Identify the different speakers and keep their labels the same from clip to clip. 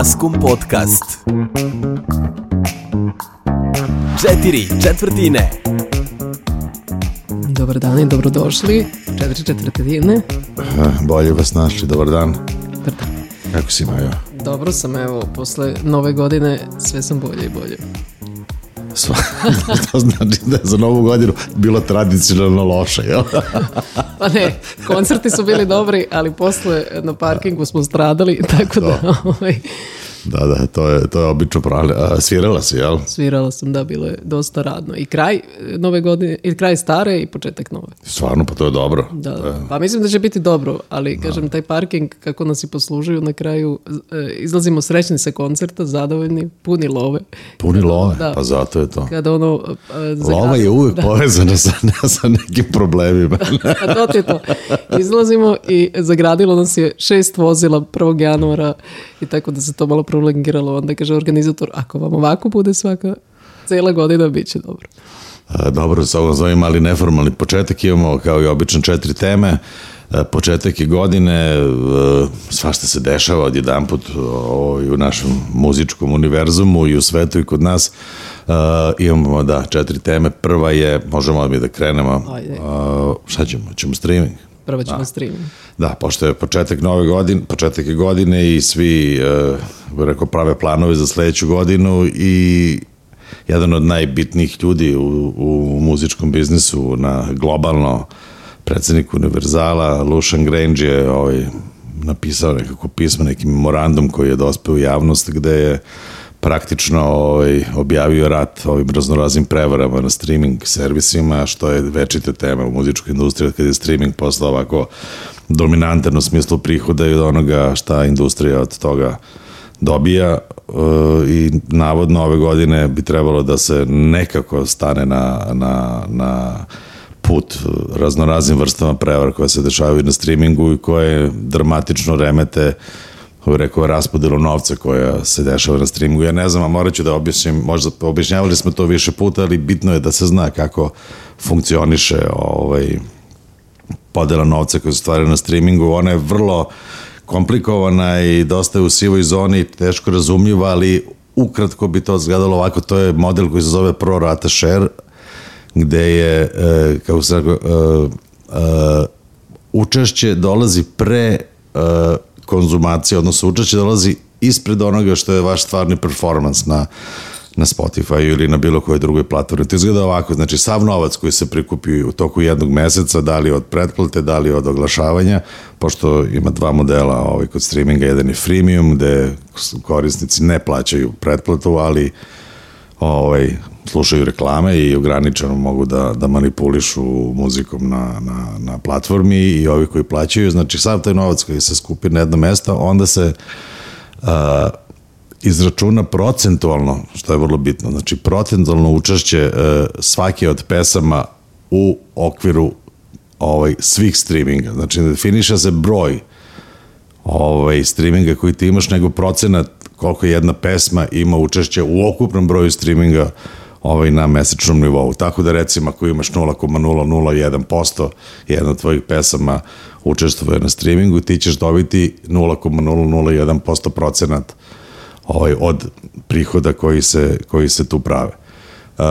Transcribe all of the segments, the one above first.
Speaker 1: Maskum Podcast. Četiri četvrtine.
Speaker 2: Dobar dan i dobrodošli. Četiri četvrtine.
Speaker 3: Bolje vas našli, dobar dan.
Speaker 2: Dobar dan.
Speaker 3: Kako si Majo?
Speaker 2: Dobro sam, evo, posle nove godine sve sam bolje i bolje.
Speaker 3: Sva, to znači da je za novu godinu bilo tradicionalno loše, jel?
Speaker 2: Pa ne, koncerti su bili dobri, ali posle na parkingu smo stradali, tako da ovaj,
Speaker 3: Da, da, to je, to je obično pravilo. A, svirala si, jel?
Speaker 2: svirala sam, da, bilo je dosta radno. I kraj e, nove godine, i kraj stare i početak nove.
Speaker 3: Stvarno, pa to je dobro.
Speaker 2: Da, da. Pa mislim da će biti dobro, ali kažem, taj parking, kako nas i poslužuju na kraju, e, izlazimo srećni sa koncerta, zadovoljni, puni love.
Speaker 3: Puni love,
Speaker 2: Da.
Speaker 3: pa zato je to.
Speaker 2: Kada ono... e,
Speaker 3: Lova je uvek
Speaker 2: Da.
Speaker 3: povezana sa, sa nekim problemima.
Speaker 2: A to ti je to. Izlazimo i zagradilo nas je šest vozila 1. januara i tako da se to malo prolongiralo. Onda kaže organizator, ako vam ovako bude svaka cela godina, bit će dobro.
Speaker 3: Dobro, sa ovo zovem ali neformalni početak. Imamo kao i obično četiri teme. E, Početak je godine, e, svašta se dešava od jedan put u našem muzičkom univerzumu i u svetu i kod nas. Imamo, da, četiri teme. Prva je, možemo mi da krenemo,
Speaker 2: Ajde.
Speaker 3: E, šta ćemo? Ćemo streaming?
Speaker 2: Prvo ćemo streaming.
Speaker 3: Da, pošto je početak nove godine, početak je godine i svi, e, bih rekao, prave planove za sledeću godinu i jedan od najbitnijih ljudi u, u muzičkom biznisu na globalno predsednik Univerzala, Lucian Grange je ovaj, napisao nekako pismo, neki memorandum koji je dospeo u javnost gde je praktično ovaj, objavio rat ovim raznoraznim prevarama na streaming servisima, što je večita tema u muzičkoj industriji, kad je streaming postao ovako dominantan u smislu prihoda i od onoga šta industrija od toga dobija. E, i navodno ove godine bi trebalo da se nekako stane na, na, na put raznoraznim vrstama prevara koje se dešavaju na streamingu i koje dramatično remete bih rekao, raspodelu novca koja se dešava na streamingu. Ja ne znam, a morat ću da objasnim, možda objašnjavali smo to više puta, ali bitno je da se zna kako funkcioniše ovaj, podela novca koja se stvara na streamingu. Ona je vrlo komplikovana i dosta je u sivoj zoni, teško razumljiva, ali ukratko bi to izgledalo ovako, to je model koji se zove pro rata share, gde je, e, kako se rekao, e, e, učešće dolazi pre e, konzumacije, odnosno učešće dolazi ispred onoga što je vaš stvarni performans na, na Spotify ili na bilo kojoj drugoj platformi. To izgleda ovako, znači sav novac koji se prikupi u toku jednog meseca, da li od pretplate, da li od oglašavanja, pošto ima dva modela ovaj, kod streaminga, jedan je freemium, gde korisnici ne plaćaju pretplatu, ali ovaj, slušaju reklame i ograničeno mogu da, da manipulišu muzikom na, na, na platformi i ovi koji plaćaju, znači sav taj novac koji se skupi na jedno mesto, onda se a, izračuna procentualno, što je vrlo bitno, znači procentualno učešće e, svake od pesama u okviru ovaj, svih streaminga. Znači, definiša se broj ovaj, streaminga koji ti imaš, nego procenat koliko jedna pesma ima učešće u okupnom broju streaminga ovaj, na mesečnom nivou. Tako da recimo ako imaš 0,001% jedna od tvojih pesama učestvuje na streamingu, ti ćeš dobiti 0,001% procenat ovaj, od prihoda koji se, koji se tu prave. Uh,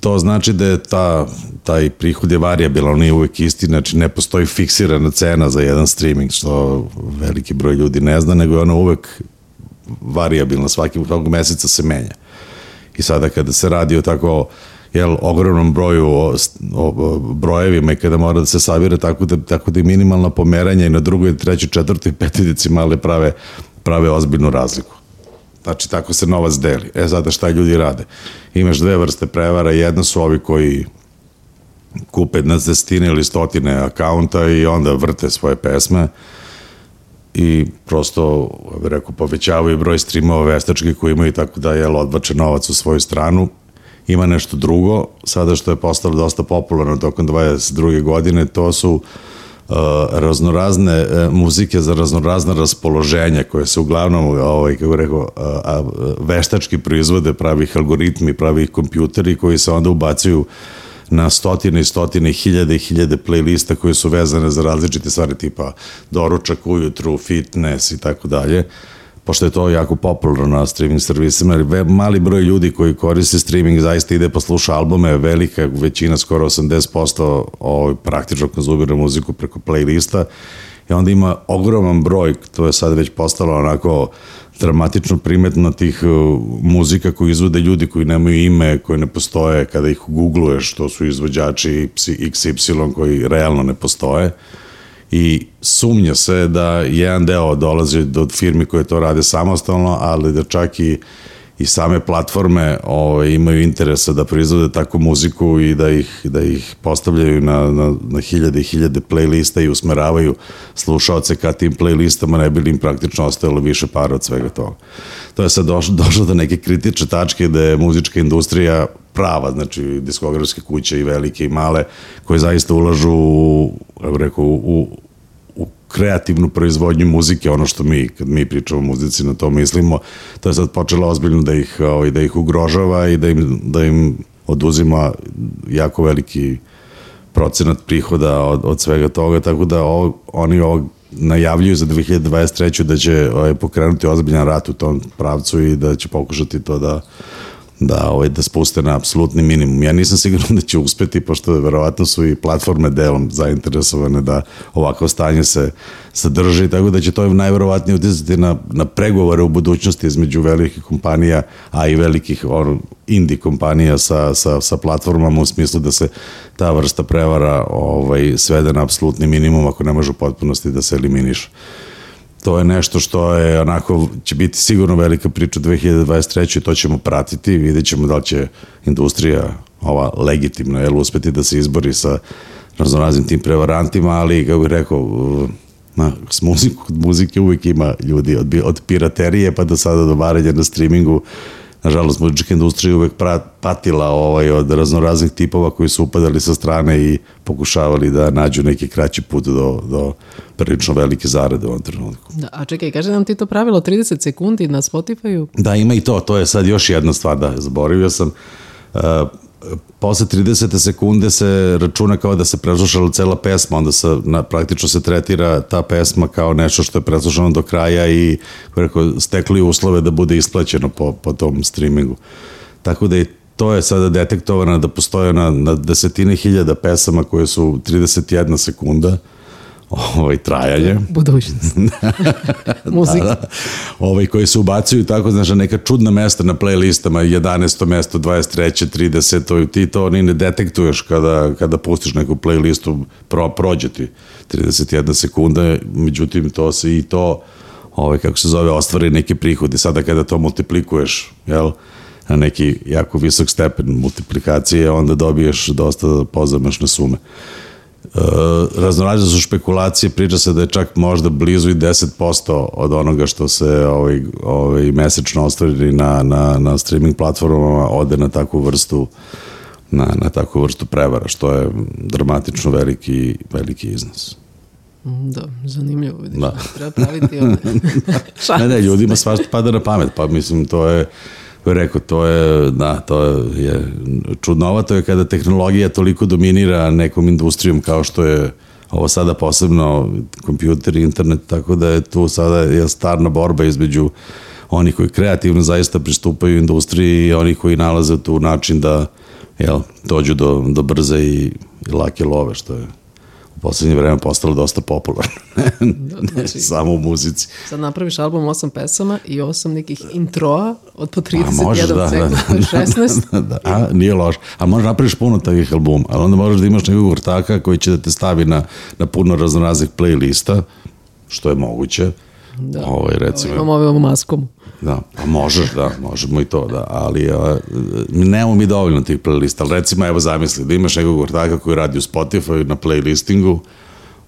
Speaker 3: to znači da je ta, taj prihod je variabilan, on nije uvek isti, znači ne postoji fiksirana cena za jedan streaming, što veliki broj ljudi ne zna, nego je ona uvek variabilna, svaki svakog meseca se menja. I sada kada se radi o tako jel, ogromnom broju o, o, brojevima i kada mora da se savira tako da, tako da i minimalna pomeranja i na drugoj, trećoj, četvrtoj petoj decimale prave, prave ozbiljnu razliku. Znači, tako se novac deli. E, sada šta ljudi rade? Imaš dve vrste prevara. Jedna su ovi koji kupe na desetine ili stotine akaunta i onda vrte svoje pesme i prosto, bih rekao, povećavaju broj streamova veštačkih koji imaju tako da je odbače novac u svoju stranu. Ima nešto drugo, sada što je postalo dosta popularno tokom 22. godine, to su uh, raznorazne uh, muzike za raznorazna raspoloženja koje se uglavnom ovaj, kako rekao, uh, veštački proizvode pravih algoritmi, pravih kompjuteri koji se onda ubacuju na stotine i stotine, hiljade i hiljade playlista koje su vezane za različite stvari tipa doručak ujutru, fitness i tako dalje. pošto je to jako popularno na streaming servisima, mali broj ljudi koji koriste streaming zaista ide pa sluša albume, velika većina, skoro 80% ovaj, praktično konzumira muziku preko playlista i onda ima ogroman broj, to je sad već postalo onako dramatično primetno tih uh, muzika koji izvode ljudi koji nemaju ime, koji ne postoje, kada ih googluješ, to su izvođači XY koji realno ne postoje. I sumnja se da jedan deo dolazi do firmi koje to rade samostalno, ali da čak i i same platforme ovaj, imaju interesa da proizvode takvu muziku i da ih, da ih postavljaju na, na, na hiljade i hiljade playlista i usmeravaju slušaoce ka tim playlistama, ne bi li im praktično ostajalo više para od svega toga. To je sad došlo, došlo do neke kritične tačke da je muzička industrija prava, znači diskografske kuće i velike i male, koje zaista ulažu u, rekao, u kreativnu proizvodnju muzike, ono što mi, kad mi pričamo o muzici, na to mislimo, to je sad počelo ozbiljno da ih, ovaj, da ih ugrožava i da im, da im oduzima jako veliki procenat prihoda od, od svega toga, tako da ovo, oni ovo najavljuju za 2023. da će ovaj, pokrenuti ozbiljan rat u tom pravcu i da će pokušati to da da, ovaj, da spuste na apsolutni minimum. Ja nisam siguran da će uspeti, pošto verovatno su i platforme delom zainteresovane da ovako stanje se sadrži, tako da će to najverovatnije utjecati na, na pregovore u budućnosti između velikih kompanija, a i velikih ono, indie kompanija sa, sa, sa platformama u smislu da se ta vrsta prevara ovaj, svede na apsolutni minimum ako ne može u potpunosti da se eliminiše to je nešto što je onako, će biti sigurno velika priča 2023. to ćemo pratiti, vidjet ćemo da li će industrija ova legitimno, jel, uspeti da se izbori sa raznoraznim tim prevarantima, ali, kako bih rekao, na, s muziku, kod muzike uvijek ima ljudi, od, od piraterije pa do sada do varanja na streamingu, nažalost, muzička industrija uvek patila ovaj, od raznoraznih tipova koji su upadali sa strane i pokušavali da nađu neki kraći put do, do prilično velike zarade u ovom trenutku.
Speaker 2: Da, a čekaj, kaže nam ti to pravilo 30 sekundi na Spotify-u?
Speaker 3: Da, ima i to, to je sad još jedna stvar, da, zaboravio sam. Uh, posle 30. sekunde se računa kao da se preslušala cela pesma, onda se na, praktično se tretira ta pesma kao nešto što je preslušano do kraja i rekao, stekli uslove da bude isplaćeno po, po tom streamingu. Tako da i to je sada detektovano da postoje na, na desetine hiljada pesama koje su 31 sekunda, ovaj, trajanje.
Speaker 2: Budućnost. Muzika. Da, da.
Speaker 3: Ovaj, koji se ubacuju tako, znaš, na neka čudna mesta na playlistama, 11. mesto, 23. 30. ti to ni ne detektuješ kada, kada pustiš neku playlistu, pro, prođe ti 31 sekunda, međutim, to se i to, ovaj, kako se zove, ostvari neki prihodi. Sada kada to multiplikuješ, jel, na neki jako visok stepen multiplikacije, onda dobiješ dosta pozamašne sume. Uh, raznorazne su špekulacije, priča se da je čak možda blizu i 10% od onoga što se ovaj, ovaj, mesečno ostvari na, na, na streaming platformama ode na takvu vrstu na, na takvu vrstu prevara, što je dramatično veliki, veliki iznos.
Speaker 2: Da, zanimljivo vidiš. Da. Treba praviti ove
Speaker 3: ne, ne, ljudima svašta pada na pamet, pa mislim to je rekao, to je, da, to je čudnovato je kada tehnologija toliko dominira nekom industrijom kao što je ovo sada posebno kompjuter internet, tako da je tu sada je starna borba između oni koji kreativno zaista pristupaju industriji i oni koji nalaze tu način da jel, dođu do, do brze i, i lake love, što je poslednje vreme postalo dosta popularno. ne, znači, samo u muzici.
Speaker 2: Sad napraviš album osam pesama i osam nekih introa od po 31
Speaker 3: možeš, da, da, da,
Speaker 2: 16.
Speaker 3: Da, da, a, nije loš. A možeš napraviš puno takvih albuma, ali onda možeš da imaš nekog vrtaka koji će da te stavi na, na puno raznoraznih playlista, što je moguće.
Speaker 2: Da.
Speaker 3: Ovaj, recimo,
Speaker 2: Imamo ovom maskom.
Speaker 3: Da, pa možeš, da, možemo i to, da, ali a, nemamo mi dovoljno tih playlista, ali recimo, evo zamisli, da imaš nekog ortaka koji radi u Spotify na playlistingu,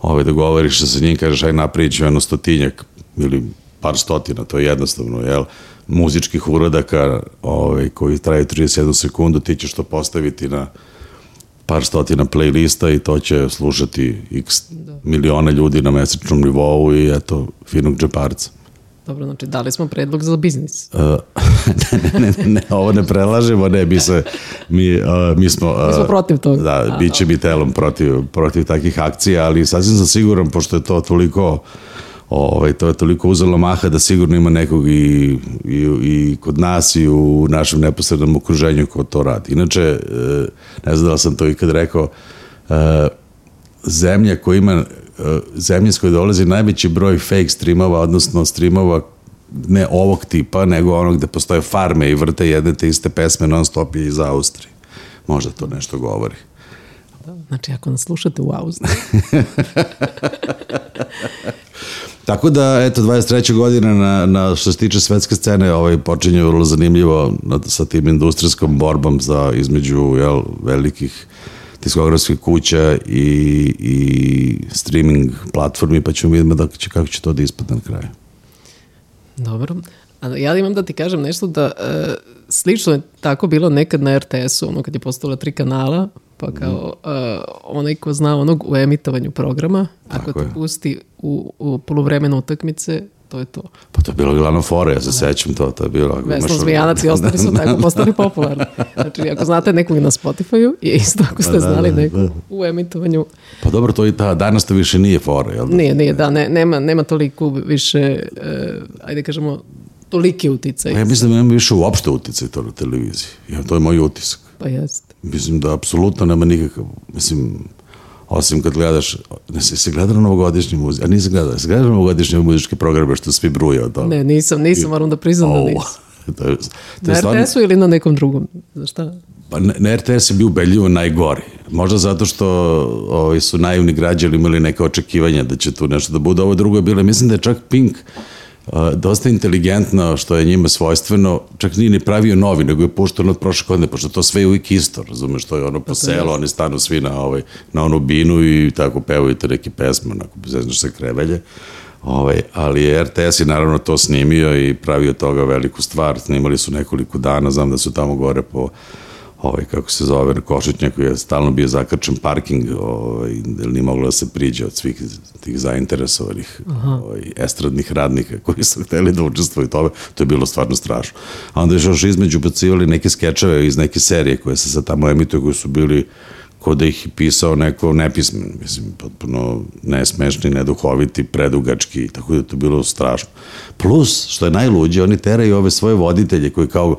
Speaker 3: ovaj, dogovoriš se sa njim, kažeš, aj napravit ću jedno stotinjak ili par stotina, to je jednostavno, jel, muzičkih uradaka ovaj, koji traju 31 sekundu, ti ćeš to postaviti na par stotina playlista i to će slušati x da. miliona ljudi na mesečnom nivou i eto, finog džeparca.
Speaker 2: Dobro, znači dali smo predlog za biznis.
Speaker 3: Uh, ne, ne, ne, ne, ovo ne prelažemo, ne, mi se, mi, uh, mi smo... Uh,
Speaker 2: mi smo protiv toga.
Speaker 3: Da, bit će mi telom protiv, protiv takih akcija, ali sasvim sam siguran, pošto je to toliko ovaj, to je toliko uzelo maha da sigurno ima nekog i, i, i kod nas i u našem neposrednom okruženju ko to radi. Inače, e, ne znam da li sam to ikad rekao, e, zemlja koja ima e, zemlja s koje dolazi najveći broj fake streamova, odnosno streamova ne ovog tipa, nego onog gde postoje farme i vrte jedne te iste pesme non stop je iz Austrije. Možda to nešto govori.
Speaker 2: Znači, ako nas slušate u Austriji,
Speaker 3: Tako da, eto, 23. godina na, na što se tiče svetske scene ovaj, počinje vrlo zanimljivo na, sa tim industrijskom borbom za, između jel, velikih diskografskih kuća i, i streaming platformi, pa ćemo vidjeti da će, kako će to da ispadne na kraju.
Speaker 2: dobro. A ja imam da ti kažem nešto da e, slično je tako bilo nekad na RTS-u, ono kad je postala tri kanala, pa kao e, onaj ko zna onog u emitovanju programa, ako
Speaker 3: Tako
Speaker 2: te
Speaker 3: je.
Speaker 2: pusti u, u poluvremenu utakmice, to je to.
Speaker 3: Pa to je bilo glavno fore, ja se sećam to, to je bilo... imaš-
Speaker 2: Zmijanac i ostali su tako postali popularni. Znači, ako znate nekog na Spotify-u, je isto ako ste
Speaker 3: da,
Speaker 2: znali
Speaker 3: da,
Speaker 2: nekog
Speaker 3: da.
Speaker 2: u emitovanju.
Speaker 3: Pa dobro, to i ta, danas to više nije fore, jel da?
Speaker 2: Nije, nije, da, ne, nema, nema toliko više, e, ajde kažemo, toliki uticaj.
Speaker 3: Pa ja mislim da nema više uopšte uticaj to na televiziji. Ja, to je moj utisak.
Speaker 2: Pa jeste.
Speaker 3: Mislim da apsolutno nema nikakav, mislim, osim kad gledaš, ne se, se gleda na novogodišnji muzik, a nisi gledao, se gleda na novogodišnje muzičke programe što svi bruje od toga.
Speaker 2: Ne, nisam, nisam, moram da priznam da
Speaker 3: Au,
Speaker 2: nisam.
Speaker 3: to je, to
Speaker 2: Na
Speaker 3: je stvarno,
Speaker 2: RTS-u ili na nekom drugom? Za šta?
Speaker 3: pa na, na RTS je bio ubedljivo najgori. Možda zato što ovi su naivni građani imali neke očekivanja da će tu nešto da bude. Ovo drugo je bilo, mislim da je čak Pink uh, dosta inteligentno, što je njima svojstveno, čak nije ni pravio novi, nego je pušteno od prošle godine, pošto to sve je uvijek isto, razumeš, to je ono po selu, oni stanu svi na, ovaj, na onu binu i tako pevaju te neke pesme, onako, zeznaš se krevelje. Ovaj, ali je RTS je naravno to snimio i pravio toga veliku stvar. Snimali su nekoliko dana, znam da su tamo gore po ovaj, kako se zove, na Košutnjaku je stalno bio zakrčen parking, ovaj, jer nije moglo da se priđe od svih tih zainteresovanih ovaj, estradnih radnika koji su hteli da učestvuju u tome, to je bilo stvarno strašno. A onda je još između bacivali neke skečeve iz neke serije koje se sad tamo emituju, koji su bili ko da ih je pisao neko nepismen, mislim, potpuno nesmešni, neduhoviti, predugački, tako da je to bilo strašno. Plus, što je najluđe, oni teraju ove svoje voditelje koji kao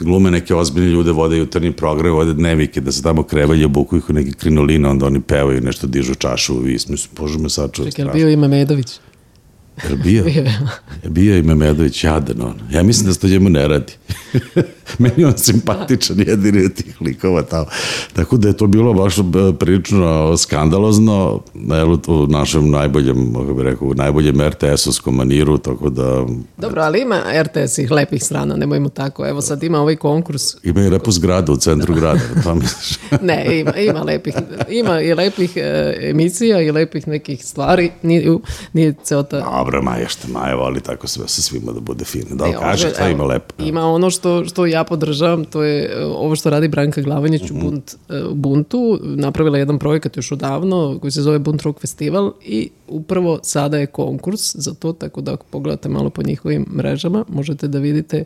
Speaker 3: glume neke ozbiljne ljude, vode jutarnji program, vode dnevike, da se tamo krevalje, obuku ih u neke krinoline, onda oni pevaju, nešto dižu čašu vis, mislim, bože me sačuva,
Speaker 2: Čekaj, bio ima Medović?
Speaker 3: Jel bio?
Speaker 2: Bio je.
Speaker 3: Je bio i Memedović jadan on. Ja mislim da se to njemu ne radi. Meni on simpatičan jedini od tih likova tamo. Tako da je to bilo baš e, prilično skandalozno u našem najboljem, kako bih rekao, u najboljem RTS-ovskom maniru, tako da
Speaker 2: Dobro, ali ima RTS-ih lepih strana, nemojmo tako. Evo sad ima ovaj konkurs.
Speaker 3: ima i lepu zgradu u centru grada. Pa misliš?
Speaker 2: Ne, ima, ima lepih, ima i lepih e, emisija i lepih nekih stvari. Nije, nije ceo ta...
Speaker 3: Dobro, Maja, šta Maja voli tako sve sa svima da bude fino. Da
Speaker 2: E,
Speaker 3: kaže, ima lepo.
Speaker 2: Ima ono što, što ja podržavam, to je e, ovo što radi Branka Glavanjić
Speaker 3: Mhm.
Speaker 2: u Bunt, e, Buntu. Napravila jedan projekat još odavno koji se zove Bunt Rock Festival i upravo sada je konkurs za to, tako da ako pogledate malo po njihovim mrežama, možete da vidite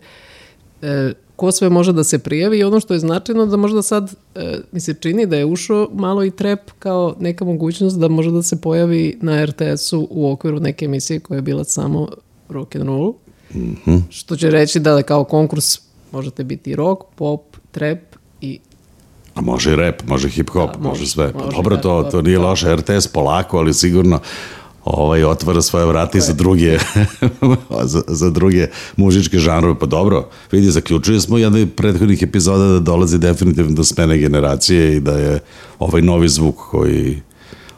Speaker 2: e, ko sve može da se prijavi i ono što je značajno da možda sad e, mi se čini da je ušao malo i trep kao neka mogućnost da može da se pojavi na RTS-u u okviru neke emisije koja je bila samo rock and roll. Što će reći da kao konkurs možete biti rock, pop, trap i
Speaker 3: A može i rap, može hip hop,
Speaker 2: Da,
Speaker 3: može,
Speaker 2: može,
Speaker 3: sve. Pa
Speaker 2: može,
Speaker 3: dobro, to,
Speaker 2: da,
Speaker 3: to nije
Speaker 2: da.
Speaker 3: loše, RTS polako, ali sigurno ovaj, otvara svoje vrata i za druge, za, za druge mužičke žanrove. Pa dobro, vidi, zaključili smo jedan od prethodnih epizoda da dolazi definitivno do smene generacije i da je ovaj novi zvuk koji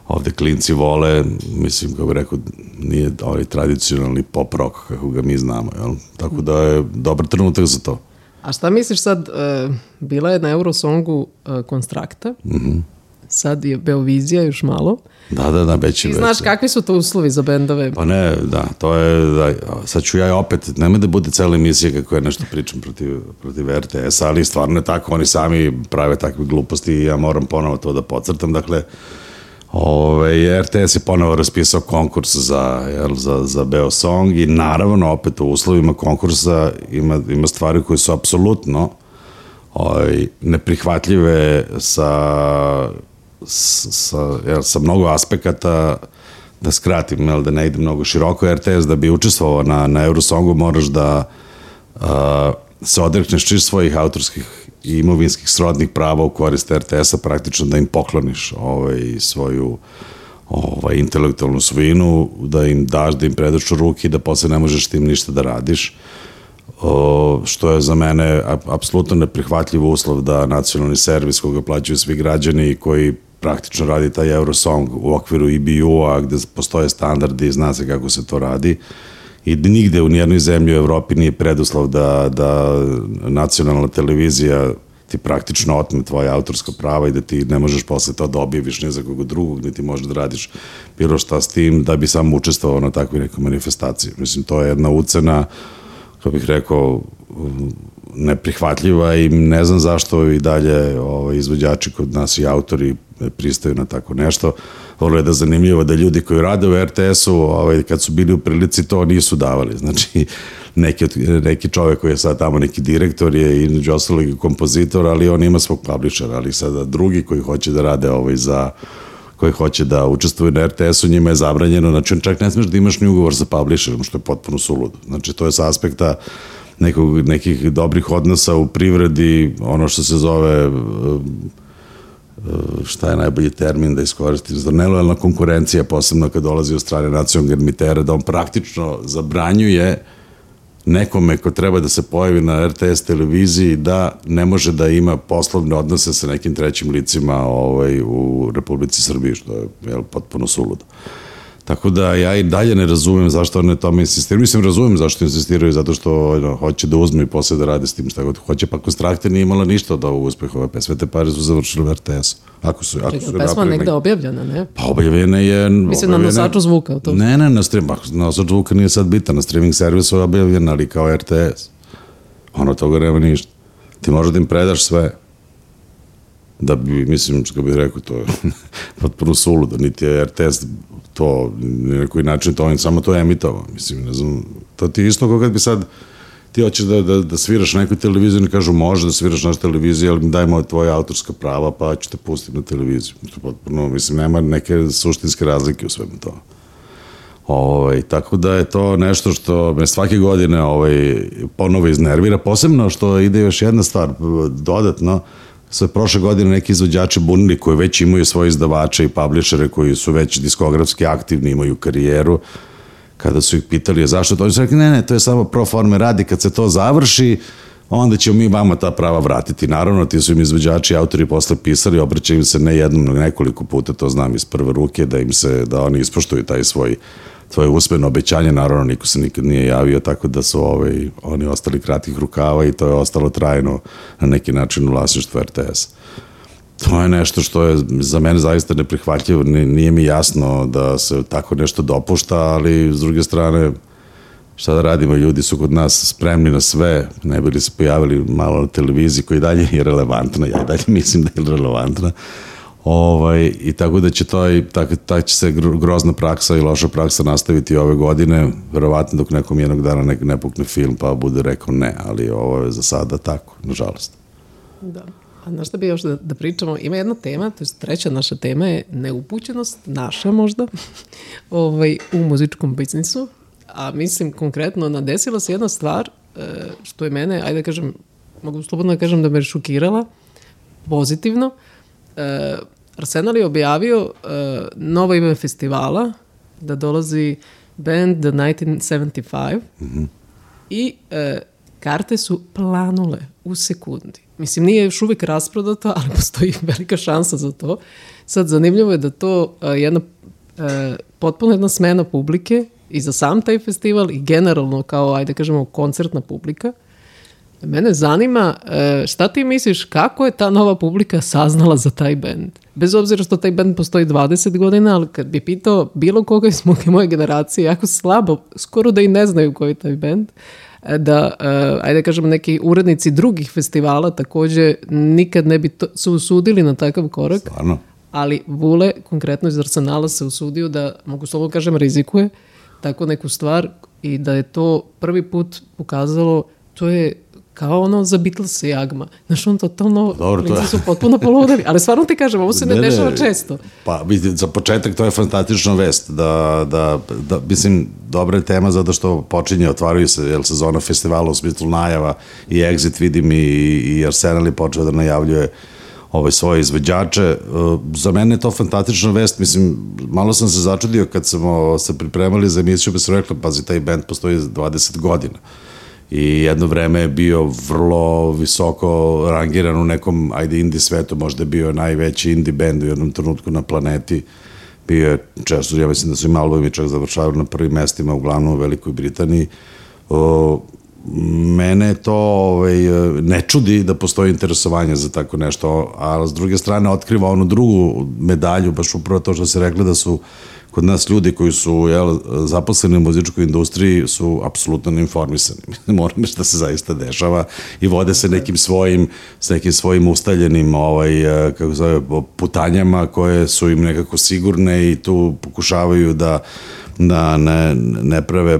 Speaker 3: ovde klinci vole, mislim, kako rekao, nije ovaj tradicionalni pop rock kako ga mi znamo, jel? Tako da je dobar trenutak za to.
Speaker 2: A šta misliš sad, e, bila je na Eurosongu e, Konstrakta, sad je Beovizija još malo.
Speaker 3: Da, da, da, već je
Speaker 2: Ti znaš kakvi su to uslovi za bendove?
Speaker 3: Pa ne, da, to je, da, sad ću ja opet, nemoj da bude cela emisija kako ja nešto pričam protiv, protiv RTS, ali stvarno je tako, oni sami prave takve gluposti i ja moram ponovo to da podcrtam, dakle, Ove, RTS je ponovo raspisao konkurs za, jel, za, za Beo Song i naravno opet u uslovima konkursa ima, ima stvari koje su apsolutno ovaj, neprihvatljive sa, sa, jel, sa mnogo aspekata. Da skratim, jel, da ne ide mnogo široko, RTS da bi učestvovao na, na Eurosongu moraš da a, se odrekneš čist svojih autorskih i imovinskih srodnih prava u korist RTS-a, praktično da im pokloniš ovaj, svoju ovaj, intelektualnu svojinu, da im daš, da im predaš u ruke i da posle ne možeš tim ništa da radiš. O, što je za mene apsolutno neprihvatljiv uslov da nacionalni servis koga plaćaju svi građani i koji praktično radi taj Eurosong u okviru EBU-a gde postoje standardi i zna se kako se to radi i nigde u nijednoj zemlji u Evropi nije preduslov da, da nacionalna televizija ti praktično otme tvoje autorsko prava i da ti ne možeš posle to da objaviš ne za koga drugog, niti možeš da radiš bilo šta s tim da bi samo učestvovao na takvoj nekoj manifestaciji. Mislim, to je jedna ucena, kako bih rekao, neprihvatljiva i ne znam zašto i dalje ovaj, izvođači kod nas i autori pristaju na tako nešto. Vrlo je da zanimljivo da ljudi koji rade u RTS-u, ovaj, kad su bili u prilici, to nisu davali. Znači, neki, neki čovek koji je sad tamo neki direktor je i ostalog i kompozitor, ali on ima svog publishera, ali sada drugi koji hoće da rade ovaj za koji hoće da učestvuju na RTS-u, njima je zabranjeno, znači on čak ne smeš da imaš ni ugovor sa publisherom, što je potpuno suludo. Znači to je sa aspekta nekog, nekih dobrih odnosa u privredi, ono što se zove šta je najbolji termin da iskoristim, za nelojalna konkurencija, posebno kad dolazi od strane nacionalnog emitera, da on praktično zabranjuje nekome ko treba da se pojavi na RTS televiziji da ne može da ima poslovne odnose sa nekim trećim licima ovaj, u Republici Srbiji, što je jel, potpuno suludo. Tako da ja i dalje ne razumem zašto one tome insistiraju. Mislim, razumem zašto insistiraju, zato što ono, hoće da uzme i posle da rade s tim šta god hoće, pa Konstrakte nije imala ništa od ovog uspehova, pa sve te pare su završile u RTS. Ako su, ako
Speaker 2: Čekaj, su pesma negde objavljena, ne?
Speaker 3: Pa objavljena je...
Speaker 2: Mislim na nosaču zvuka. To.
Speaker 3: Ne, ne, na stream, na nosač zvuka nije sad bitan, na streaming servisu je objavljena, ali kao RTS. Ono toga nema ništa. Ti možeš da im predaš sve da bi, mislim, što bih rekao, to je potpuno suludo, niti je RTS to, na koji način to, on samo to emitovao, mislim, ne znam, to ti isto kao kad bi sad, ti hoćeš da, da, da sviraš na nekoj televiziji i kažu može da sviraš na televiziji, ali dajmo tvoje autorska prava, pa ću te pustiti na televiziju. To potpuno, mislim, nema neke suštinske razlike u svemu to. Ovaj, tako da je to nešto što me svake godine ovaj, ponovo iznervira, posebno što ide još jedna stvar dodatno, sve prošle godine neki izvođači bunili koji već imaju svoje izdavače i publishere koji su već diskografski aktivni, imaju karijeru, kada su ih pitali zašto to, oni su rekli ne, ne, to je samo pro forme radi, kad se to završi, onda ćemo mi vama ta prava vratiti. Naravno, ti su im izvođači i autori posle pisali, obraćaju im se ne jednom, nekoliko puta, to znam iz prve ruke, da im se, da oni ispoštuju taj svoj tvoje usmeno obećanje, naravno niko se nikad nije javio, tako da su ovaj, oni ostali kratkih rukava i to je ostalo trajno na neki način u vlasništvu RTS. To je nešto što je za mene zaista neprihvatljivo, nije mi jasno da se tako nešto dopušta, ali s druge strane šta da radimo, ljudi su kod nas spremni na sve, ne bili se pojavili malo na televiziji koji dalje je relevantna, ja dalje mislim da je relevantna, Ovaj, I tako da će to, tak, tak će se grozna praksa i loša praksa nastaviti ove godine, verovatno dok nekom jednog dana ne, ne pukne film pa bude rekao ne, ali ovo je za sada tako, nažalost.
Speaker 2: Da. A znaš šta bi još da, da pričamo? Ima jedna tema, to je treća naša tema je neupućenost, naša možda, ovaj, u muzičkom biznisu. A mislim konkretno, nadesila se jedna stvar e, što je mene, ajde da kažem, mogu slobodno da kažem da me šokirala, pozitivno. E, Arsenal je objavio uh, novo ime festivala, da dolazi band The 1975 mm -hmm. i uh, karte su planule u sekundi. Mislim, nije još uvijek rasprodato, ali postoji velika šansa za to. Sad, zanimljivo je da to uh, jedna uh, potpuno jedna smena publike i za sam taj festival i generalno kao, ajde kažemo, koncertna publika – Mene zanima e, šta ti misliš kako je ta nova publika saznala za taj bend? Bez obzira što taj bend postoji 20 godina, ali kad bi pitao bilo koga iz moje generacije, jako slabo, skoro da i ne znaju koji je taj bend, e, da, e, ajde da kažem, neki urednici drugih festivala takođe nikad ne bi to, se usudili na takav korak.
Speaker 3: Stvarno.
Speaker 2: Ali Vule, konkretno iz Arsenala, se usudio da, mogu slovo kažem, rizikuje tako neku stvar i da je to prvi put pokazalo, to je kao ono za Beatles i Jagma. Znaš, on totalno,
Speaker 3: Dobro, to je-
Speaker 2: su potpuno poludeli. Ali stvarno ti kažem, ovo se ne,
Speaker 3: Ne, ne.
Speaker 2: dešava često.
Speaker 3: Pa, vidi, za početak to je fantastična vest, da, da, da, mislim, dobra je tema zato što počinje, otvaraju se, jel, sezona festivala u smislu najava i Exit, vidim, i, i Arsenal je počeo da najavljuje ovaj, svoje izvođače. E, Za mene je to fantastična vest, mislim, malo sam se začudio kad smo se pripremali za emisiju, pa sam rekla, pazi, taj band postoji 20 godina i jedno vreme je bio vrlo visoko rangiran u nekom, ajde, indie svetu, možda je bio najveći indie band u jednom trenutku na planeti. Bio je često, ja mislim da su im albumi čak završavali na prvim mestima, uglavnom u Velikoj Britaniji. O, mene to ovaj, ne čudi da postoji interesovanje za tako nešto, a s druge strane otkriva onu drugu medalju, baš upravo to što se rekli da su kod nas ljudi koji su jel, zaposleni u muzičkoj industriji su apsolutno neinformisani. Mora nešto da se zaista dešava i vode se nekim svojim, s nekim svojim ustaljenim ovaj, eh, kako zove, putanjama koje su im nekako sigurne i tu pokušavaju da da ne, ne prave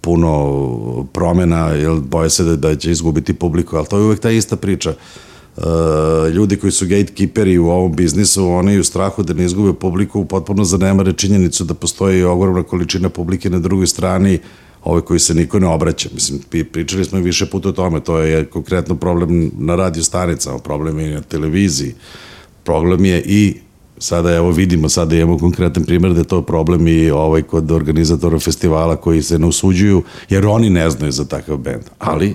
Speaker 3: puno promena, jer boje se da, da će izgubiti publiku, ali to je uvek ta ista priča. Uh, ljudi koji su gatekeeperi u ovom biznisu, oni u strahu da ne izgube publiku potpuno zanemare činjenicu da postoji ogromna količina publike na drugoj strani ove koji se niko ne obraća. Mislim, pričali smo više puta o tome, to je konkretno problem na radio stanicama, problem je i na televiziji, problem je i sada evo vidimo, sada imamo konkretan primjer da je to problem i ovaj kod organizatora festivala koji se ne usuđuju, jer oni ne znaju za takav bend. Ali,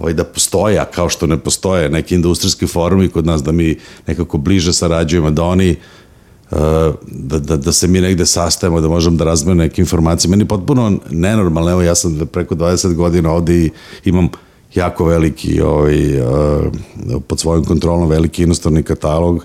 Speaker 3: ovaj, da postoje, a kao što ne postoje neki industrijski forumi kod nas, da mi nekako bliže sarađujemo, da oni uh, da, da, da se mi negde sastajemo, da možemo da razmenimo neke informacije. Meni je potpuno nenormalno, evo ja sam preko 20 godina ovde i imam jako veliki, ovaj, uh, pod svojom kontrolom veliki inostrani katalog,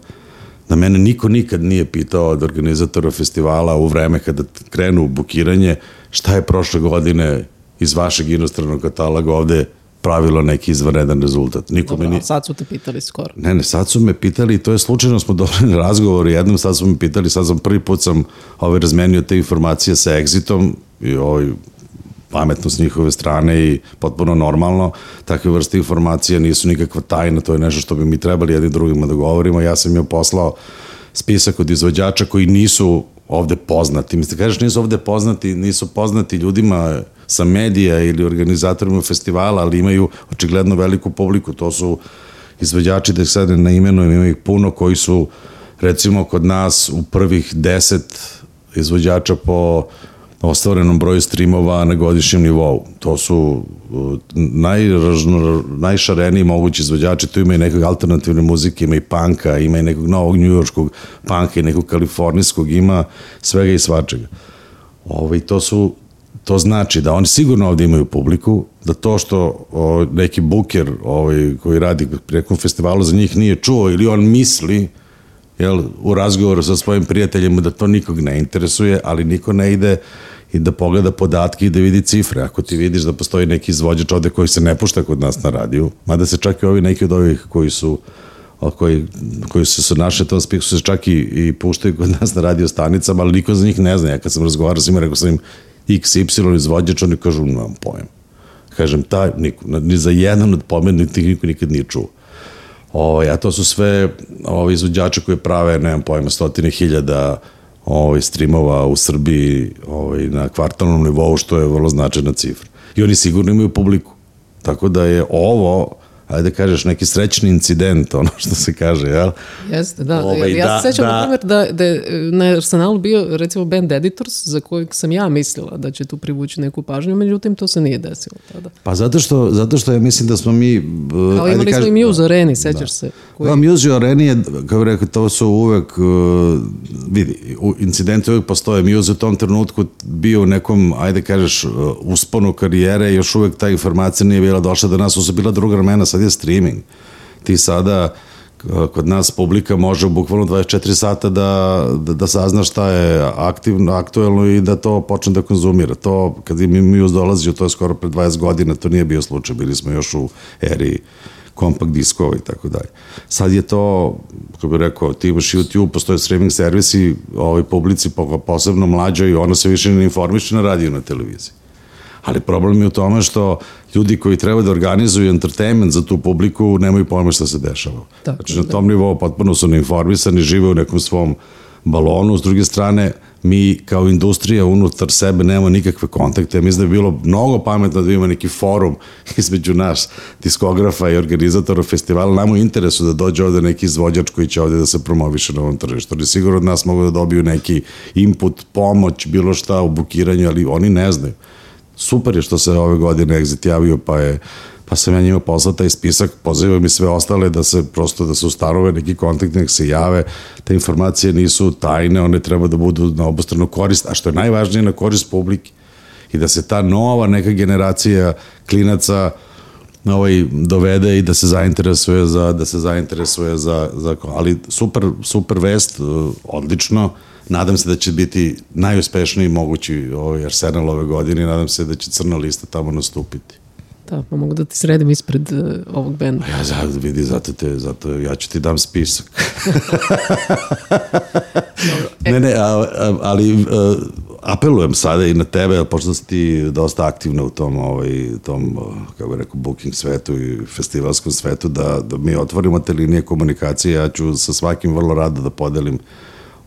Speaker 3: da mene niko nikad nije pitao od organizatora festivala u vreme kada krenu bukiranje šta je prošle godine iz vašeg inostranog kataloga ovde pravilo neki izvanredan rezultat. Niko
Speaker 2: Dobro,
Speaker 3: ni...
Speaker 2: sad su te pitali skoro.
Speaker 3: Ne, ne, sad su me pitali, to je slučajno smo dobili razgovor, jednom sad su me pitali, sad sam prvi put sam ovaj, razmenio te informacije sa Exitom i ovaj, pametno s njihove strane i potpuno normalno. Takve vrste informacija nisu nikakva tajna, to je nešto što bi mi trebali jedni drugima da govorimo. Ja sam joj poslao spisak od izvođača koji nisu ovde poznati. Mislim, kažeš nisu ovde poznati, nisu poznati ljudima sa medija ili organizatorima festivala, ali imaju očigledno veliku publiku. To su izvođači, da ih sad ne imenujem, ima ih puno koji su recimo kod nas u prvih deset izvođača po ostvarenom broju streamova na godišnjem nivou. To su uh, najražno, najšareniji mogući izvođači, tu ima i nekog alternativne muzike, ima i panka, ima i nekog novog njujorskog panka i nekog kalifornijskog, ima svega i svačega. Ovaj, to su to znači da oni sigurno ovde imaju publiku, da to što o, neki buker ovaj, koji radi pri nekom festivalu za njih nije čuo ili on misli jel, u razgovoru sa svojim prijateljima da to nikog ne interesuje, ali niko ne ide i da pogleda podatke i da vidi cifre. Ako ti vidiš da postoji neki izvođač ovde koji se ne pušta kod nas na radiju, mada se čak i ovi neki od ovih koji su koji, koji su se naše to spiku se čak i, i puštaju kod nas na radio stanicama, ali niko za njih ne zna. Ja kad sam razgovarao s njima, rekao sam im XY izvođač, oni kažu, nemam pojem. Kažem, taj, niko, ni za jedan od pomenutih niko nikad nije čuo. Ovaj, a to su sve ovaj, izvođače koji prave, nemam pojma, stotine hiljada ovaj, streamova u Srbiji ovaj, na kvartalnom nivou, što je vrlo značajna cifra. I oni sigurno imaju publiku. Tako da je ovo, ajde da kažeš, neki srećni incident, ono što se kaže, jel?
Speaker 2: Jeste, da.
Speaker 3: Ovaj,
Speaker 2: ja
Speaker 3: da,
Speaker 2: se sećam,
Speaker 3: da.
Speaker 2: na primjer, da, da je na Arsenalu bio, recimo, Band Editors, za kojeg sam ja mislila da će tu privući neku pažnju, međutim, to se nije desilo tada.
Speaker 3: Pa zato što, zato što ja mislim da smo mi... uh,
Speaker 2: Kao imali smo
Speaker 3: kažem-
Speaker 2: i Muse u Areni, sećaš se? Koji,
Speaker 3: Da, Muse Areni je, kao bih rekao, to su uvek, uh, vidi, incidenti uvek postoje. Muse u tom trenutku bio u nekom, ajde kažeš, uh, usponu karijere, još uvek ta informacija nije bila došla do nas, su bila druga ramena, sad je streaming. Ti sada, kod nas publika može bukvalno 24 sata da, da, da sazna šta je aktivno, aktuelno i da to počne da konzumira. To, kad je Muse dolazio, to je skoro pre 20 godina, to nije bio slučaj, bili smo još u eri kompakt diskova i tako dalje. Sad je to, kako bih rekao, ti imaš YouTube, postoje streaming servisi, ovoj publici po- posebno mlađoj, ona se više ne informiše na radiju na televiziji. Ali problem je u tome što ljudi koji treba da organizuju entertainment za tu publiku nemaju pojma šta se dešava.
Speaker 2: Tako,
Speaker 3: znači, na
Speaker 2: da.
Speaker 3: tom nivou potpuno su neinformisani, žive u nekom svom balonu, s druge strane, mi kao industrija unutar sebe nemamo nikakve kontakte. Mislim da bi bilo mnogo pametno da ima neki forum između nas, diskografa i organizatora festivala. Nama u interesu da dođe ovde neki izvođač koji će ovde da se promoviše na ovom tržištu. Oni sigurno od nas mogu da dobiju neki input, pomoć, bilo šta u bukiranju, ali oni ne znaju. Super je što se ove godine Exit javio, pa je pa sam ja njima poslao taj spisak, pozivam i sve ostale da se prosto da se ustanove neki kontakt, nek se jave, te informacije nisu tajne, one treba da budu na obostranu korist, a što je najvažnije na korist publike. I da se ta nova neka generacija klinaca ovaj dovede i da se zainteresuje za da se zainteresuje za za ali super super vest odlično nadam se da će biti najuspešniji mogući ovaj Arsenal ove godine i nadam se da će crna lista tamo nastupiti
Speaker 2: Da, pa mogu da ti sredim ispred uh, ovog benda.
Speaker 3: Ja za, vidi, zato, te, zato ja ću ti dam spisak. ne, ne, a, a, ali a, apelujem sada i na tebe, pošto si ti dosta aktivna u tom, ovaj, tom kako bih rekao, booking svetu i festivalskom svetu, da, da mi otvorimo te linije komunikacije, ja ću sa svakim vrlo rado da podelim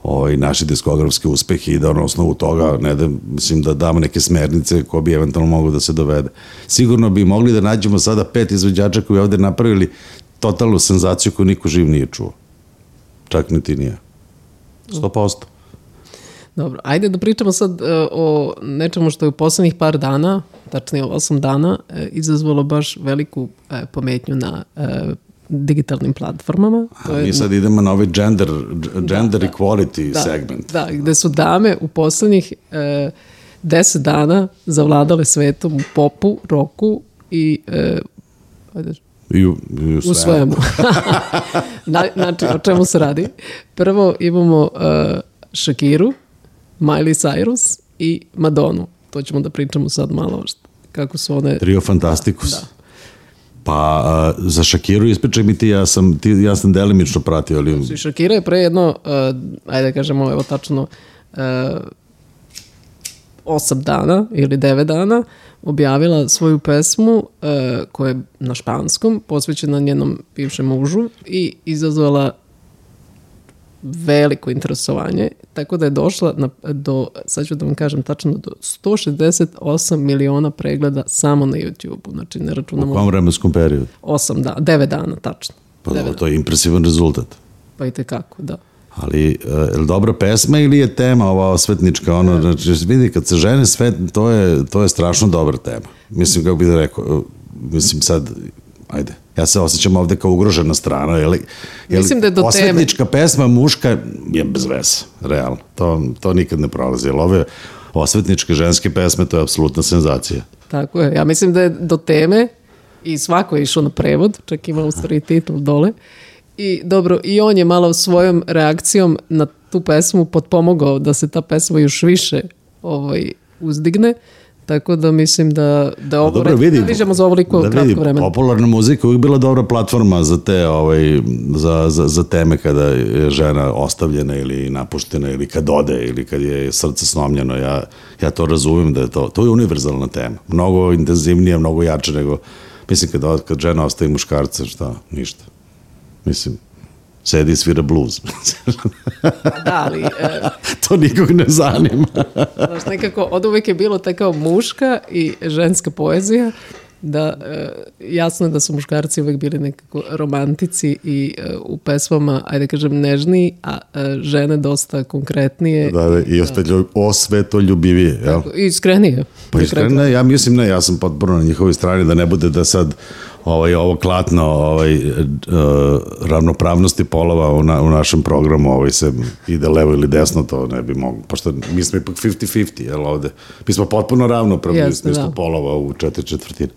Speaker 3: ovaj, naše diskografske uspehe i da na osnovu toga ne da, mislim da damo neke smernice ko bi eventualno mogu da se dovede. Sigurno bi mogli da nađemo sada pet izvođača koji ovde napravili totalnu senzaciju koju niko živ nije čuo. Čak ni ti nije. 100%.
Speaker 2: Dobro, ajde da pričamo sad uh, o nečemu što je u poslednjih par dana, tačnije 8 dana, uh, izazvalo baš veliku uh, pometnju na digitalnim platformama.
Speaker 3: To je, mi sad idemo na ovaj gender, gender da, equality
Speaker 2: da,
Speaker 3: segment.
Speaker 2: Da, gde su dame u poslednjih uh, 10 dana zavladale svetom u popu, roku i uh, ajde,
Speaker 3: I u, i u,
Speaker 2: u svemu. Na, znači, o čemu se radi? Prvo imamo uh, Shakiru, Miley Cyrus i Madonu. To ćemo da pričamo sad malo što, kako su one...
Speaker 3: Trio Fantasticus.
Speaker 2: Da.
Speaker 3: Pa uh, za Shakiru ispričaj mi ti, ja sam, ti, ja sam delimično pratio, ali...
Speaker 2: Shakira je pre jedno, uh, ajde da kažemo, evo tačno, uh, osam dana ili devet dana objavila svoju pesmu uh, koja je na španskom, posvećena njenom bivšem mužu i izazvala veliko interesovanje, tako da je došla na, do, sad ću da vam kažem tačno, do 168 miliona pregleda samo na YouTube-u, znači ne
Speaker 3: U
Speaker 2: računamo
Speaker 3: kom vremenskom periodu?
Speaker 2: 8 dana, 9 dana tačno.
Speaker 3: Pa dobro, to je impresivan rezultat.
Speaker 2: Pa i tekako, da.
Speaker 3: Ali, uh, je li dobra pesma ili je tema ova osvetnička? Ono, znači, vidi, kad se žene svet, to je, to je strašno dobra tema. Mislim, kako bih da rekao, mislim sad, ajde, ja se osjećam ovde kao ugrožena strana, je li, je
Speaker 2: Mislim da je do teme.
Speaker 3: osvetnička pesma muška je bez veze, realno. To, to nikad ne prolazi, jer ove osvetničke ženske pesme, to je apsolutna senzacija.
Speaker 2: Tako je. Ja mislim da je do teme i svako je išao na prevod, čak ima u stvari titl dole. I dobro, i on je malo svojom reakcijom na tu pesmu potpomogao da se ta pesma još više ovaj, uzdigne. Tako da mislim da, da ovo
Speaker 3: Pa dobro, vidi,
Speaker 2: viđamo za ovoliko
Speaker 3: da
Speaker 2: kratko vremena.
Speaker 3: Popularna muzika uvijek bila dobra platforma za te ovaj, za, za, za teme kada je žena ostavljena ili napuštena ili kad ode ili kad je srce slomljeno. Ja, ja to razumem da je to, to je univerzalna tema. Mnogo intenzivnija, mnogo jače nego, mislim kad, kad žena ostaje muškarca, šta, ništa. Mislim, sedi i svira blues.
Speaker 2: Da, ali e,
Speaker 3: to nikog ne zanima.
Speaker 2: znaš, nekako od uvek je bilo ta kao muška i ženska poezija da e, jasno je da su muškarci uvek bili nekako romantici i e, u pesmama, ajde kažem, nežniji, a e, žene dosta konkretnije
Speaker 3: da, da, i ostaje ljub, osvetoljubivije, jel?
Speaker 2: i iskrenije.
Speaker 3: Pa iskreno, ne, ja mislim ne, ja sam potpuno na njihovoj strani da ne bude da sad ovaj, ovo klatno ovaj, uh, ravnopravnosti polova u, na, u našem programu ovaj, se ide levo ili desno, to ne bi moglo, pošto mi smo ipak 50-50, jel ovde? Mi smo potpuno ravnopravni u
Speaker 2: Jeste,
Speaker 3: smislu
Speaker 2: da.
Speaker 3: polova u četiri četvrtine.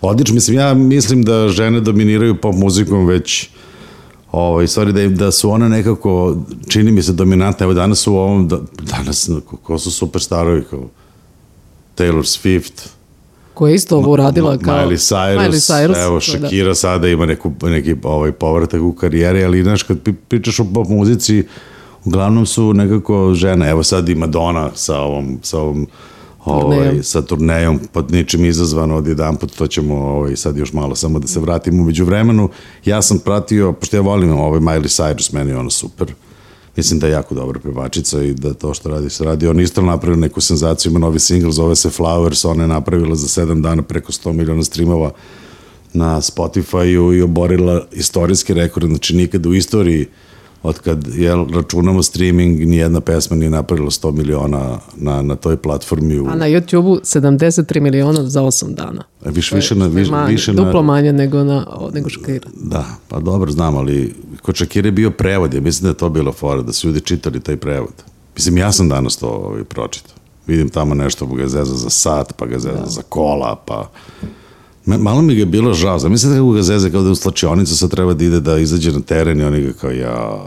Speaker 3: Odlično, mislim, ja mislim da žene dominiraju pop muzikom već Ovaj, stvari da, da su one nekako, čini mi se dominantne, evo danas u ovom, da, danas, ko, ko su superstarovi, kao Taylor Swift,
Speaker 2: Koja je isto ovo uradila kao...
Speaker 3: Miley Cyrus,
Speaker 2: Miley Cyrus,
Speaker 3: evo
Speaker 2: da.
Speaker 3: Shakira sada ima neku, neki ovaj povratak u karijeri, ali znaš kad pričaš o pop muzici, uglavnom su nekako žene, evo sad i Madonna sa ovom, sa ovom ovaj,
Speaker 2: Turnejom.
Speaker 3: sa turnejom, pod ničim izazvano od jedan put, to ćemo ovaj, sad još malo samo da se vratimo umeđu vremenu. Ja sam pratio, pošto ja volim ovaj Miley Cyrus, meni je ona super. Mislim da je jako dobra pevačica i da to što radi se radi. On isto napravio neku senzaciju, ima novi single, zove se Flowers, ona je napravila za 7 dana preko 100 miliona streamova na Spotify-u i oborila istorijski rekord, znači nikada u istoriji od kad jel, računamo streaming, nijedna pesma nije napravila 100 miliona na, na toj platformi. U,
Speaker 2: A na YouTube 73 miliona za 8 dana.
Speaker 3: a više,
Speaker 2: To je-
Speaker 3: više, na, više,
Speaker 2: manje,
Speaker 3: više na,
Speaker 2: Duplo manje nego, na, nego Shakira.
Speaker 3: Da, pa dobro znam, ali kod Shakira je bio prevod, ja mislim da je to bilo fora, da su ljudi čitali taj prevod. Mislim, ja sam danas to ovaj, pročitao. Vidim tamo nešto, ga zeza za sat, pa ga zeza za kola, pa... Malo mi ga je bilo žao, zamislite kako ga zeze kao da je u slačionicu sad treba da ide da izađe na teren i oni ga kao ja...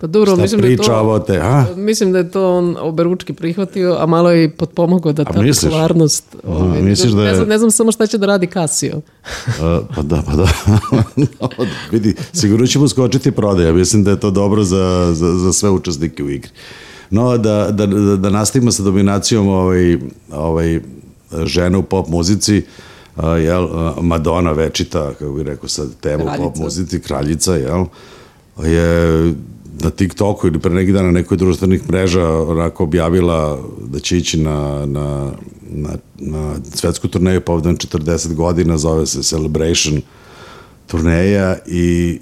Speaker 2: Pa dobro,
Speaker 3: Šta
Speaker 2: mislim da je to...
Speaker 3: te, a?
Speaker 2: Mislim da je to on oberučki prihvatio, a malo je i potpomogao da ta popularnost... Ovaj,
Speaker 3: misliš da je-
Speaker 2: ne, znam, ne znam samo šta će da radi Casio.
Speaker 3: A, pa da, pa da. Vidi, sigurno ćemo skočiti prodaja. Mislim da je to dobro za, za, za sve učesnike u igri. No, da, da, da, da nastavimo sa dominacijom ovaj, ovaj, žena u pop muzici, jel, Madonna večita, kako bih rekao sad, tema u pop
Speaker 2: Kraljica.
Speaker 3: muzici, kraljica, jel, je na TikToku ili pre neki dan na nekoj društvenih mreža onako objavila da će ići na, na, na, na svetsku turneju povodom 40 godina, zove se Celebration turneja i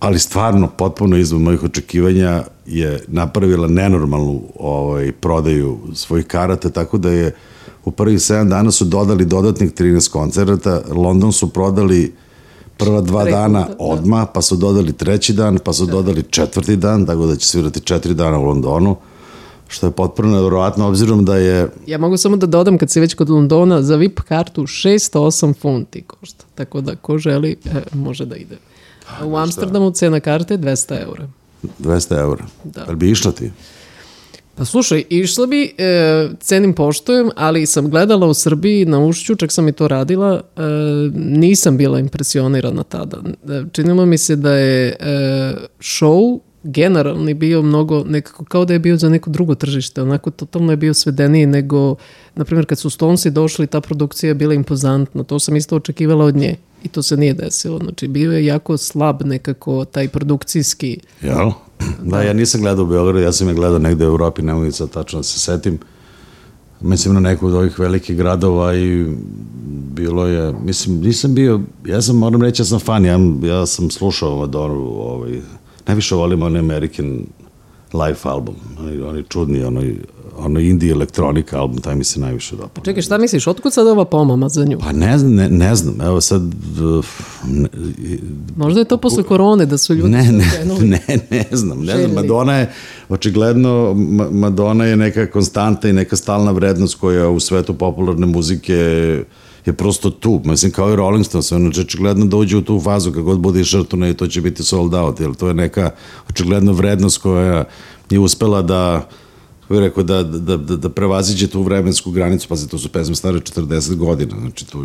Speaker 3: ali stvarno potpuno izvan mojih očekivanja je napravila nenormalnu ovaj, prodaju svojih karata, tako da je u prvih 7 dana su dodali dodatnih 13 koncerata, London su prodali prva dva
Speaker 2: Rekordno,
Speaker 3: dana
Speaker 2: da.
Speaker 3: odma, pa su dodali treći dan, pa su dodali četvrti dan, tako da će svirati četiri dana u Londonu, što je potpuno nevjerovatno, obzirom da je
Speaker 2: Ja mogu samo da dodam kad si već kod Londona za VIP kartu 608 funti košta. Tako da ko želi e, može da ide. A u Amsterdamu cena karte je 200 eura.
Speaker 3: 200 eura.
Speaker 2: Da.
Speaker 3: Ali bi išla ti?
Speaker 2: Pa slušaj, išla bi, e, cenim poštujem, ali sam gledala u Srbiji na ušću, čak sam i to radila, e, nisam bila impresionirana tada. E, činilo mi se da je e, show generalni bio mnogo, nekako kao da je bio za neko drugo tržište, onako totalno je bio svedeniji nego, na primjer, kad su Stonesi došli, ta produkcija je bila impozantna, to sam isto očekivala od nje i to se nije desilo, znači bio je jako slab nekako taj produkcijski
Speaker 3: Jel? Da, ja nisam gledao u Beogradu, ja sam je gledao negde u Evropi, ne mogu sad tačno da se setim. Mislim na neku od ovih velikih gradova i bilo je, mislim, nisam bio, ja sam, moram reći, ja sam fan, ja, ja sam slušao Madonu, ovaj, najviše volim onaj American Live album, onaj, onaj čudni, onaj, onaj indie elektronika album, taj mi se najviše dopao.
Speaker 2: Čekaj, šta misliš, otkud sad ova pomama za nju?
Speaker 3: Pa ne, znam, ne, ne znam, evo sad, uh, ne,
Speaker 2: Možda je to posle korone da su ljudi
Speaker 3: Ne, ne, ne, ne znam, ne znam,
Speaker 2: Željeli.
Speaker 3: Madonna je, očigledno, Ma- Madonna je neka konstanta i neka stalna vrednost koja u svetu popularne muzike je prosto tu, mislim kao i Rolling Stones, ono će očigledno da uđe u tu fazu kako god bude išao turnej, to će biti sold out, jer to je neka očigledno vrednost koja je uspela da bih rekao, da, da, da, da prevaziđe tu vremensku granicu, pazi, to su pesme stare 40 godina, znači to,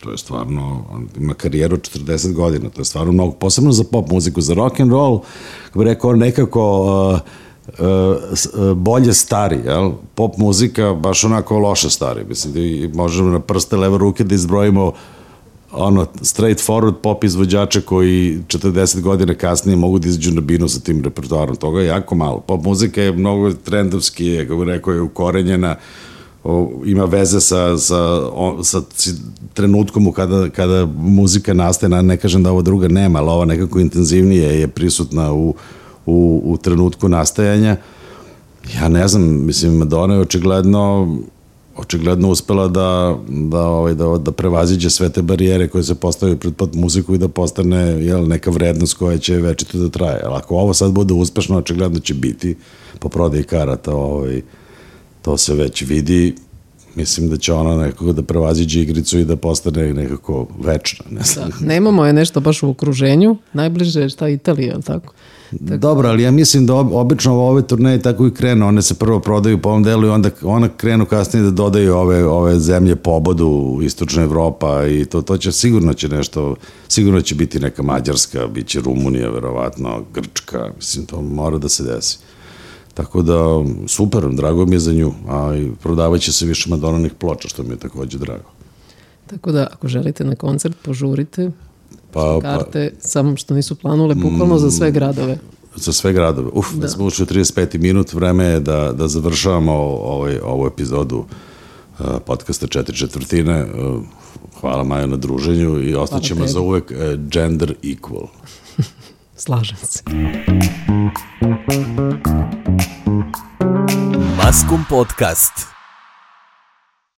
Speaker 3: to je stvarno, ima karijeru od 40 godina, to je stvarno mnogo, posebno za pop muziku, za rock and roll, kako bih rekao, nekako uh, bolje stari, jel? Pop muzika baš onako loše stari, mislim da možemo na prste leve ruke da izbrojimo ono, straight forward pop izvođača koji 40 godina kasnije mogu da izađu na binu sa tim repertoarom. Toga je jako malo. Pop muzika je mnogo trendovski, je, kako rekao, je ukorenjena, o, ima veze sa, sa, o, sa trenutkom kada, kada muzika nastaje, na- ne kažem da ovo druga nema, ali ova nekako intenzivnije je prisutna u, u, u trenutku nastajanja. Ja ne znam, mislim, Madonna je očigledno očigledno uspela da, da, ovaj, da, da prevaziđe sve te barijere koje se postavaju pred pop muziku i da postane jel, neka vrednost koja će večito da traje. Ali ako ovo sad bude uspešno, očigledno će biti po prodaji karata, ovaj, to se već vidi, mislim da će ona nekako da prevaziđe igricu i da postane nekako večna. Ne znam.
Speaker 2: Da, nemamo je nešto baš u okruženju, najbliže je šta Italija, jel tako?
Speaker 3: Dobro, ali ja mislim da ob- obično ove turneje tako i krenu, one se prvo prodaju po ovom delu i onda ona krenu kasnije da dodaju ove, ove zemlje pobodu, istočna Evropa i to, to će sigurno će nešto, sigurno će biti neka Mađarska, bit će Rumunija, verovatno, Grčka, mislim, to mora da se desi. Tako da, super, drago mi je za nju, a i prodavat će se više Madonanih ploča, što mi je takođe drago.
Speaker 2: Tako da, ako želite na koncert, požurite.
Speaker 3: Pa, pa,
Speaker 2: Karte, samo što nisu planule, bukvalno za sve gradove.
Speaker 3: za sve gradove. Uf, da. smo ušli u 35. minut, vreme je da, da završavamo ovaj, ovu epizodu uh, podcasta četiri četvrtine. Uh, hvala Maja na druženju i ostaćemo za uvek uh, gender equal.
Speaker 2: Slažem se.
Speaker 1: Maskum Podcast.